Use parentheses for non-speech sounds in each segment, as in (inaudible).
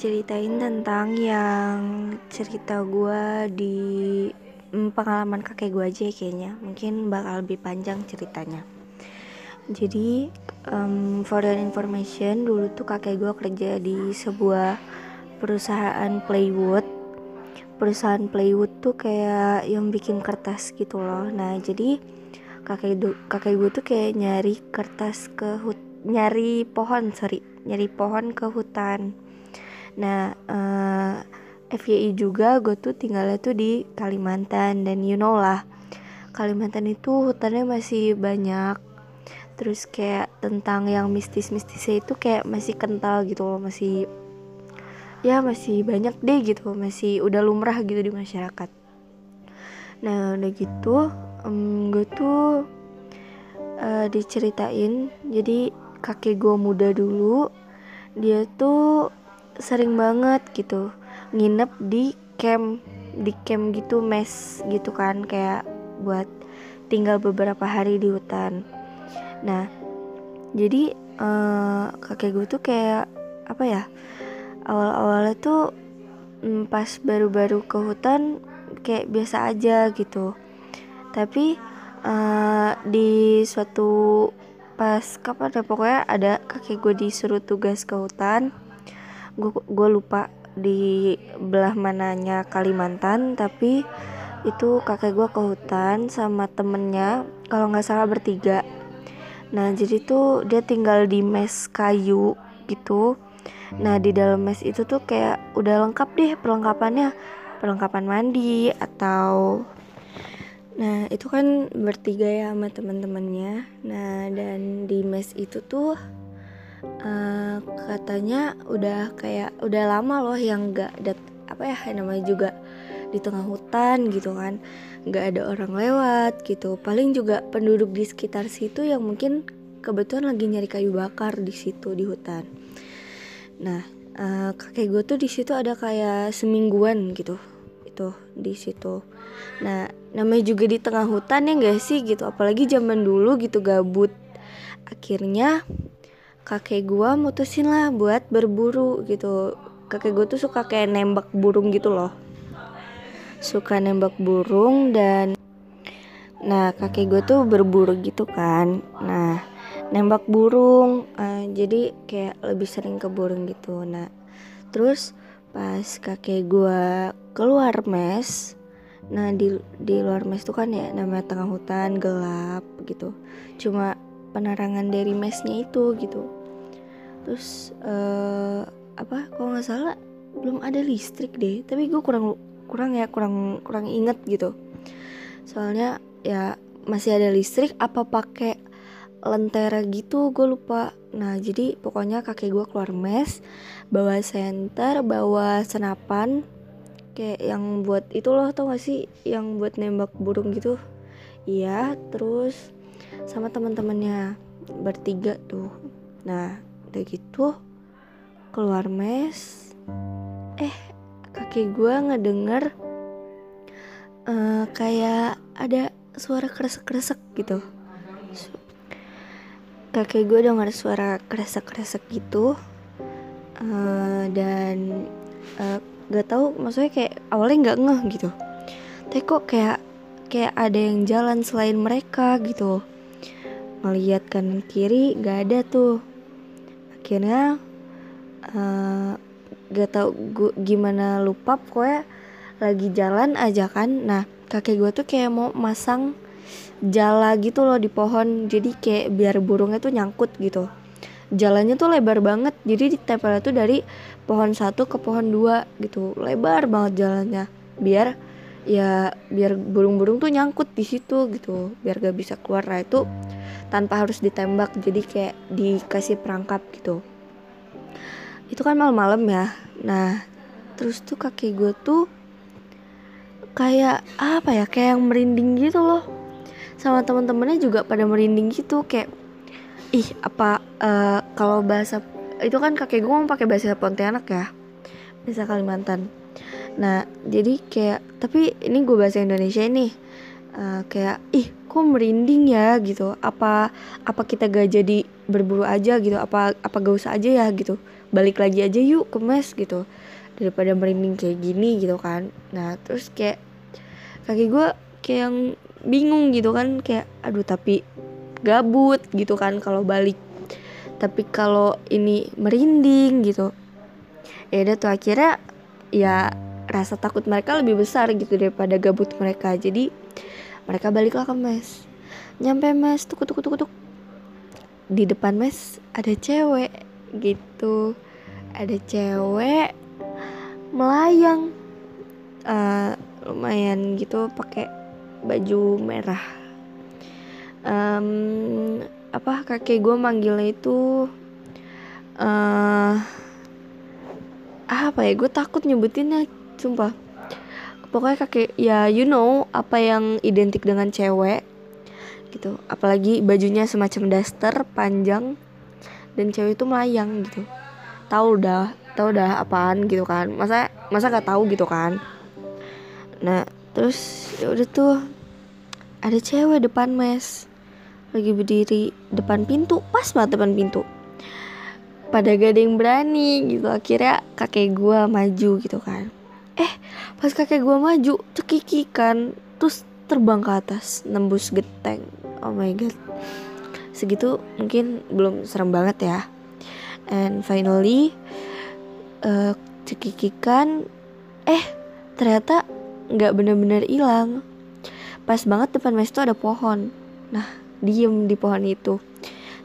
ceritain tentang yang cerita gue di mm, pengalaman kakek gue aja ya kayaknya. Mungkin bakal lebih panjang ceritanya. Jadi um, for your information dulu tuh kakek gue kerja di sebuah perusahaan plywood. Perusahaan plywood tuh kayak yang bikin kertas gitu loh. Nah jadi kakek kakek gue tuh kayak nyari kertas ke hut nyari pohon sorry nyari pohon ke hutan nah uh, eh, FYI juga gue tuh tinggalnya tuh di Kalimantan dan you know lah Kalimantan itu hutannya masih banyak. Terus kayak tentang yang mistis-mistisnya itu kayak masih kental gitu loh masih ya masih banyak deh gitu masih udah lumrah gitu di masyarakat. Nah udah gitu um, gue tuh uh, diceritain jadi kakek gue muda dulu dia tuh sering banget gitu nginep di camp di camp gitu mes gitu kan kayak buat tinggal beberapa hari di hutan. Nah jadi uh, kakek gue tuh kayak apa ya awal-awalnya tuh um, pas baru-baru ke hutan kayak biasa aja gitu. Tapi uh, di suatu pas kapan ya pokoknya ada kakek gue disuruh tugas ke hutan gue lupa di belah mananya Kalimantan tapi itu kakek gue ke hutan sama temennya kalau nggak salah bertiga. Nah jadi tuh dia tinggal di mes kayu gitu. Nah di dalam mes itu tuh kayak udah lengkap deh perlengkapannya. Perlengkapan mandi atau Nah itu kan bertiga ya sama teman-temannya. Nah dan di mes itu tuh uh, katanya udah kayak udah lama loh yang gak ada apa ya namanya juga di tengah hutan gitu kan. Nggak ada orang lewat gitu. Paling juga penduduk di sekitar situ yang mungkin kebetulan lagi nyari kayu bakar di situ di hutan. Nah uh, kakek gue tuh di situ ada kayak semingguan gitu. Itu di situ. Nah namanya juga di tengah hutan ya gak sih gitu. Apalagi zaman dulu gitu gabut. Akhirnya kakek gua mutusin lah buat berburu gitu. Kakek gua tuh suka kayak nembak burung gitu loh. Suka nembak burung dan nah kakek gua tuh berburu gitu kan. Nah nembak burung uh, jadi kayak lebih sering ke burung gitu. Nah terus pas kakek gua keluar mes nah di di luar mes tuh kan ya namanya tengah hutan gelap gitu. Cuma penerangan dari mesnya itu gitu terus uh, apa kalau nggak salah belum ada listrik deh. Tapi gue kurang kurang ya kurang kurang inget gitu. Soalnya ya masih ada listrik apa pakai lentera gitu gue lupa. Nah jadi pokoknya kakek gue keluar mes bawa senter bawa senapan kayak yang buat itu loh tau gak sih? Yang buat nembak burung gitu. Iya terus sama teman-temannya bertiga tuh. Nah udah gitu keluar mes. Eh kaki gue ngedenger uh, kayak ada suara kresek-kresek gitu. Kakek gue denger suara kresek-kresek gitu uh, dan uh, gak tahu maksudnya kayak awalnya nggak ngeh gitu. Tapi kok kayak kayak ada yang jalan selain mereka gitu. Ngeliat kan kiri gak ada tuh akhirnya uh, gak tau gua, gimana lupa pokoknya lagi jalan aja kan. Nah kakek gue tuh kayak mau masang jala gitu loh di pohon. Jadi kayak biar burungnya tuh nyangkut gitu. Jalannya tuh lebar banget. Jadi ditempelnya tuh dari pohon satu ke pohon dua gitu. Lebar banget jalannya. Biar ya biar burung-burung tuh nyangkut di situ gitu. Biar gak bisa keluar. Nah itu tanpa harus ditembak jadi kayak dikasih perangkap gitu. Itu kan malam-malam ya. Nah terus tuh kaki gue tuh kayak apa ya kayak yang merinding gitu loh. Sama teman-temannya juga pada merinding gitu kayak ih apa uh, kalau bahasa itu kan kakek gue mau pakai bahasa Pontianak ya bahasa Kalimantan. Nah jadi kayak tapi ini gue bahasa Indonesia ini uh, kayak ih kok merinding ya gitu. Apa apa kita gak jadi berburu aja gitu. Apa apa gak usah aja ya gitu. Balik lagi aja yuk ke mes gitu. Daripada merinding kayak gini gitu kan. Nah terus kayak kaki gue kayak yang bingung gitu kan. Kayak aduh tapi gabut gitu kan kalau balik. Tapi kalau ini merinding gitu. Ya udah tuh akhirnya ya rasa takut mereka lebih besar gitu daripada gabut mereka. Jadi mereka baliklah ke mes. Nyampe mes tuk tuk tuk tuk di depan mes ada cewek gitu. Ada cewek melayang. Uh, lumayan gitu pakai baju merah. Um, apa kakek gue manggilnya itu uh, apa ya gue takut nyebutinnya sumpah pokoknya kakek ya you know apa yang identik dengan cewek gitu. Apalagi bajunya semacam daster panjang dan cewek itu melayang gitu. Tahu dah tahu dah apaan gitu kan. Masa masa gak tahu gitu kan. Nah terus ya udah tuh ada cewek depan mes. Lagi berdiri depan pintu pas banget depan pintu. Pada yang berani gitu. Akhirnya kakek gua maju gitu kan pas kakek gue maju cekikikan terus terbang ke atas nembus geteng oh my god. Segitu mungkin belum serem banget ya. And finally uh, cekikikan eh ternyata nggak bener-bener hilang. Pas banget depan mes itu ada pohon. Nah diem di pohon itu.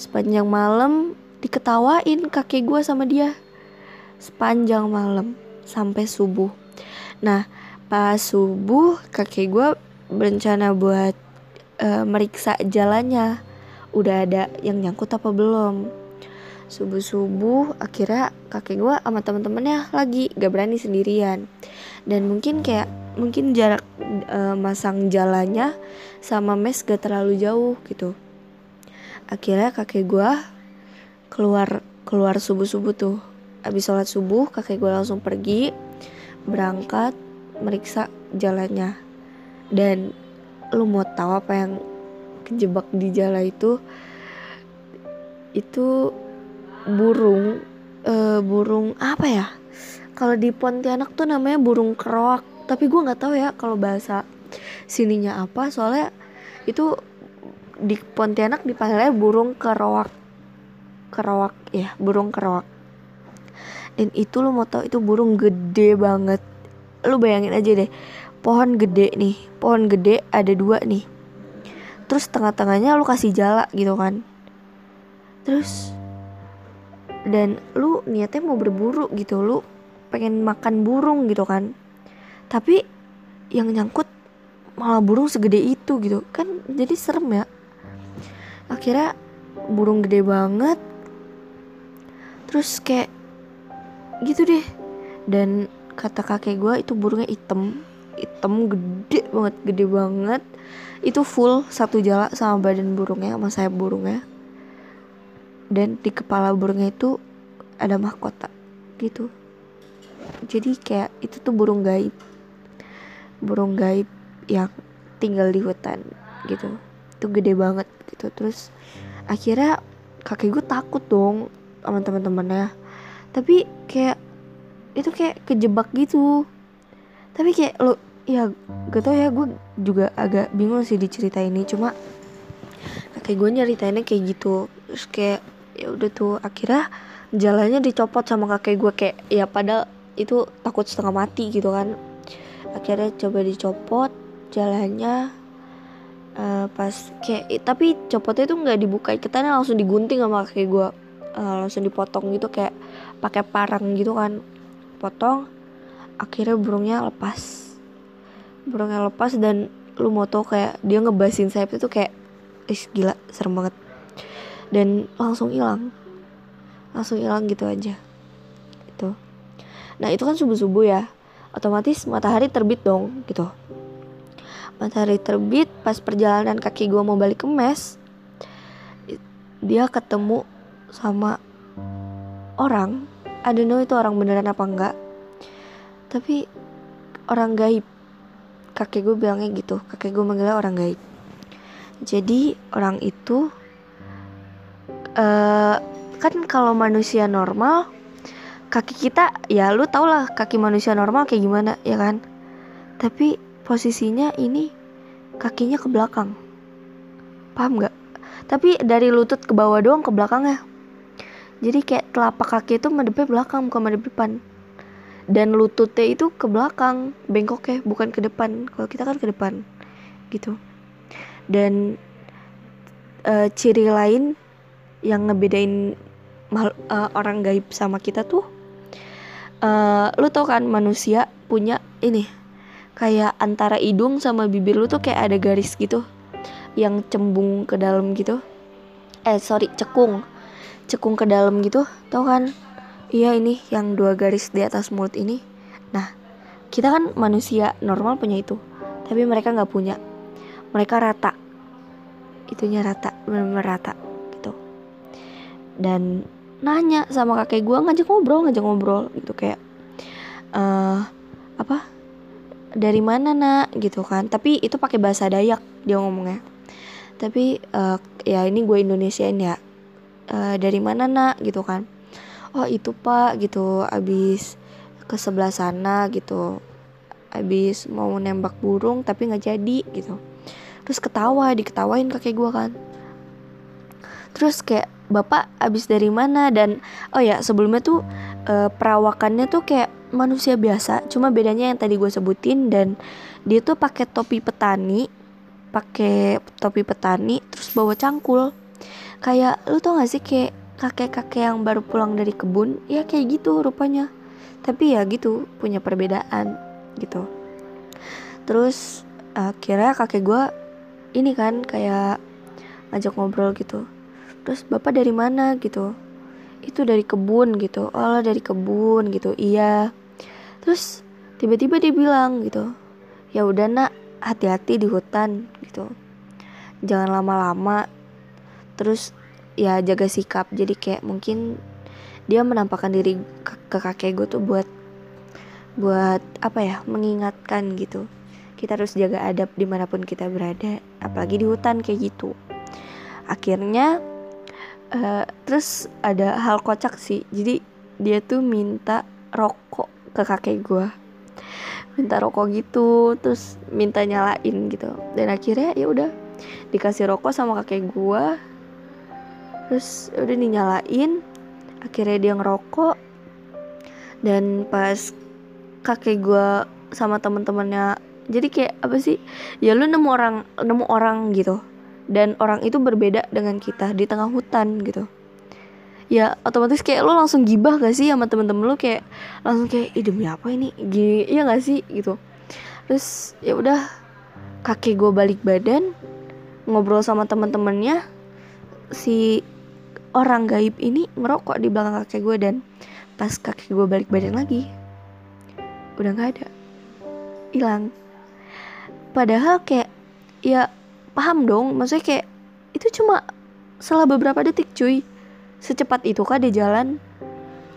Sepanjang malam diketawain kakek gue sama dia. Sepanjang malam sampai subuh Nah, pas subuh kakek gue berencana buat uh, meriksa jalannya. Udah ada yang nyangkut apa belum? Subuh-subuh akhirnya kakek gue sama temen-temennya lagi gak berani sendirian. Dan mungkin kayak mungkin jarak uh, masang jalannya sama mes gak terlalu jauh gitu. Akhirnya kakek gue keluar keluar subuh-subuh tuh. Abis sholat subuh kakek gue langsung pergi berangkat meriksa jalannya. Dan lu mau tahu apa yang kejebak di jalan itu? Itu burung uh, burung apa ya? Kalau di Pontianak tuh namanya burung keroak. Tapi gue nggak tahu ya kalau bahasa sininya apa. Soalnya itu di Pontianak dipanggilnya burung keroak. Keroak ya burung keroak dan itu lo mau tau itu burung gede banget. Lu bayangin aja deh pohon gede nih pohon gede ada dua nih. Terus tengah-tengahnya lu kasih jala gitu kan. Terus dan lu niatnya mau berburu gitu lu pengen makan burung gitu kan. Tapi yang nyangkut malah burung segede itu gitu. Kan jadi serem ya. Akhirnya burung gede banget. Terus kayak gitu deh. Dan kata kakek gue itu burungnya hitam. Hitam gede banget gede banget. Itu full satu jala sama badan burungnya sama sayap burungnya. Dan di kepala burungnya itu ada mahkota gitu. Jadi kayak itu tuh burung gaib. Burung gaib yang tinggal di hutan gitu. Itu gede banget gitu. Terus akhirnya kakek gue takut dong sama teman-temannya tapi kayak itu kayak kejebak gitu. Tapi kayak lo ya gak tau ya gue juga agak bingung sih dicerita ini cuma kakek gue nyeritainnya kayak gitu. Terus kayak ya udah tuh akhirnya jalannya dicopot sama kakek gue kayak ya padahal itu takut setengah mati gitu kan. Akhirnya coba dicopot jalannya uh, pas kayak tapi copotnya itu nggak dibuka iketannya langsung digunting sama kakek gue uh, langsung dipotong gitu kayak pakai parang gitu kan. Potong akhirnya burungnya lepas. Burungnya lepas dan lu mau tau kayak dia ngebasin sayap itu kayak is gila serem banget. Dan langsung hilang. Langsung hilang gitu aja. Itu nah itu kan subuh subuh ya. Otomatis matahari terbit dong gitu. Matahari terbit pas perjalanan kaki gue mau balik ke mes dia ketemu sama orang I don't know itu orang beneran apa enggak. Tapi orang gaib. Kakek gue bilangnya gitu. Kakek gue manggilnya orang gaib. Jadi orang itu uh, kan kalau manusia normal kaki kita ya lu tau lah kaki manusia normal kayak gimana ya kan? Tapi posisinya ini kakinya ke belakang. Paham nggak? Tapi dari lutut ke bawah doang ke belakangnya jadi kayak telapak kaki itu madepnya belakang bukan madep depan. Dan lututnya itu ke belakang bengkoknya bukan ke depan. Kalau kita kan ke depan gitu. Dan uh, ciri lain yang ngebedain mal, uh, orang gaib sama kita tuh uh, lu tau kan manusia punya ini kayak antara hidung sama bibir lu tuh kayak ada garis gitu yang cembung ke dalam gitu. Eh sorry cekung cekung ke dalam gitu tau kan? Iya ini yang dua garis di atas mulut ini. Nah kita kan manusia normal punya itu tapi mereka nggak punya. Mereka rata. Itunya rata benar rata gitu. Dan nanya sama kakek gue ngajak ngobrol ngajak ngobrol gitu kayak uh, apa? Dari mana nak? Gitu kan. Tapi itu pakai bahasa Dayak dia ngomongnya. Tapi uh, ya ini gue Indonesiain ya uh, dari mana nak? Gitu kan. Oh itu pak gitu. Abis ke sebelah sana gitu. Abis mau nembak burung tapi nggak jadi gitu. Terus ketawa diketawain kakek gue kan. Terus kayak bapak abis dari mana? Dan oh ya sebelumnya tuh uh, perawakannya tuh kayak manusia biasa cuma bedanya yang tadi gue sebutin dan dia tuh pakai topi petani pakai topi petani terus bawa cangkul kayak lu tau gak sih kayak kakek-kakek yang baru pulang dari kebun? Ya kayak gitu rupanya. Tapi ya gitu punya perbedaan gitu. Terus akhirnya kakek gue ini kan kayak ngajak ngobrol gitu. Terus bapak dari mana? gitu. Itu dari kebun gitu. Oh dari kebun gitu. Iya. Terus tiba-tiba dia bilang gitu ya udah nak hati-hati di hutan gitu. Jangan lama-lama terus ya jaga sikap. Jadi kayak mungkin dia menampakkan diri ke, ke kakek gue tuh buat buat apa ya mengingatkan gitu. Kita harus jaga adab di mana pun kita berada apalagi di hutan kayak gitu. Akhirnya uh, terus ada hal kocak sih. Jadi dia tuh minta rokok ke kakek gue. Minta rokok gitu terus minta nyalain gitu. Dan akhirnya ya udah dikasih rokok sama kakek gue terus ya udah dinyalain akhirnya dia ngerokok. Dan pas kakek gue sama temen-temennya jadi kayak apa sih? Ya lu nemu orang nemu orang gitu. Dan orang itu berbeda dengan kita di tengah hutan gitu. Ya otomatis kayak lu langsung gibah gak sih sama temen-temen lu? Kayak langsung kayak ih demi apa ini? Gini iya gak sih? Gitu. Terus ya udah kakek gue balik badan ngobrol sama temen-temennya si orang gaib ini ngerokok di belakang kakek gue dan pas kakek gue balik badan lagi udah nggak ada. Hilang. Padahal kayak ya paham dong. Maksudnya kayak itu cuma setelah beberapa detik cuy. Secepat itu kah dia jalan?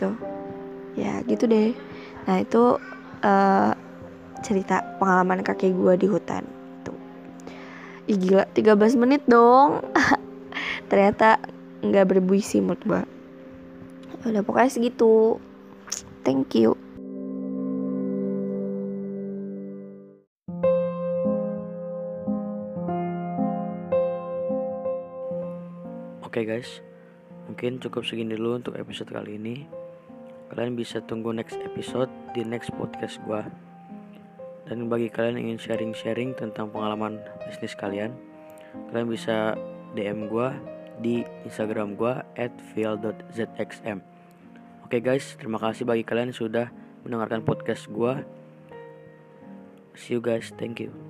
Tuh. Ya gitu deh. Nah itu uh, cerita pengalaman kakek gue di hutan. Tuh. Ih, gila 13 menit dong. (laughs) Ternyata nggak berbuisi menurut gue udah pokoknya segitu thank you Oke okay guys, mungkin cukup segini dulu untuk episode kali ini. Kalian bisa tunggu next episode di next podcast gue. Dan bagi kalian yang ingin sharing-sharing tentang pengalaman bisnis kalian, kalian bisa DM gue di Instagram gue at feel.zxm Oke okay guys, terima kasih bagi kalian sudah mendengarkan podcast gue. See you guys, thank you.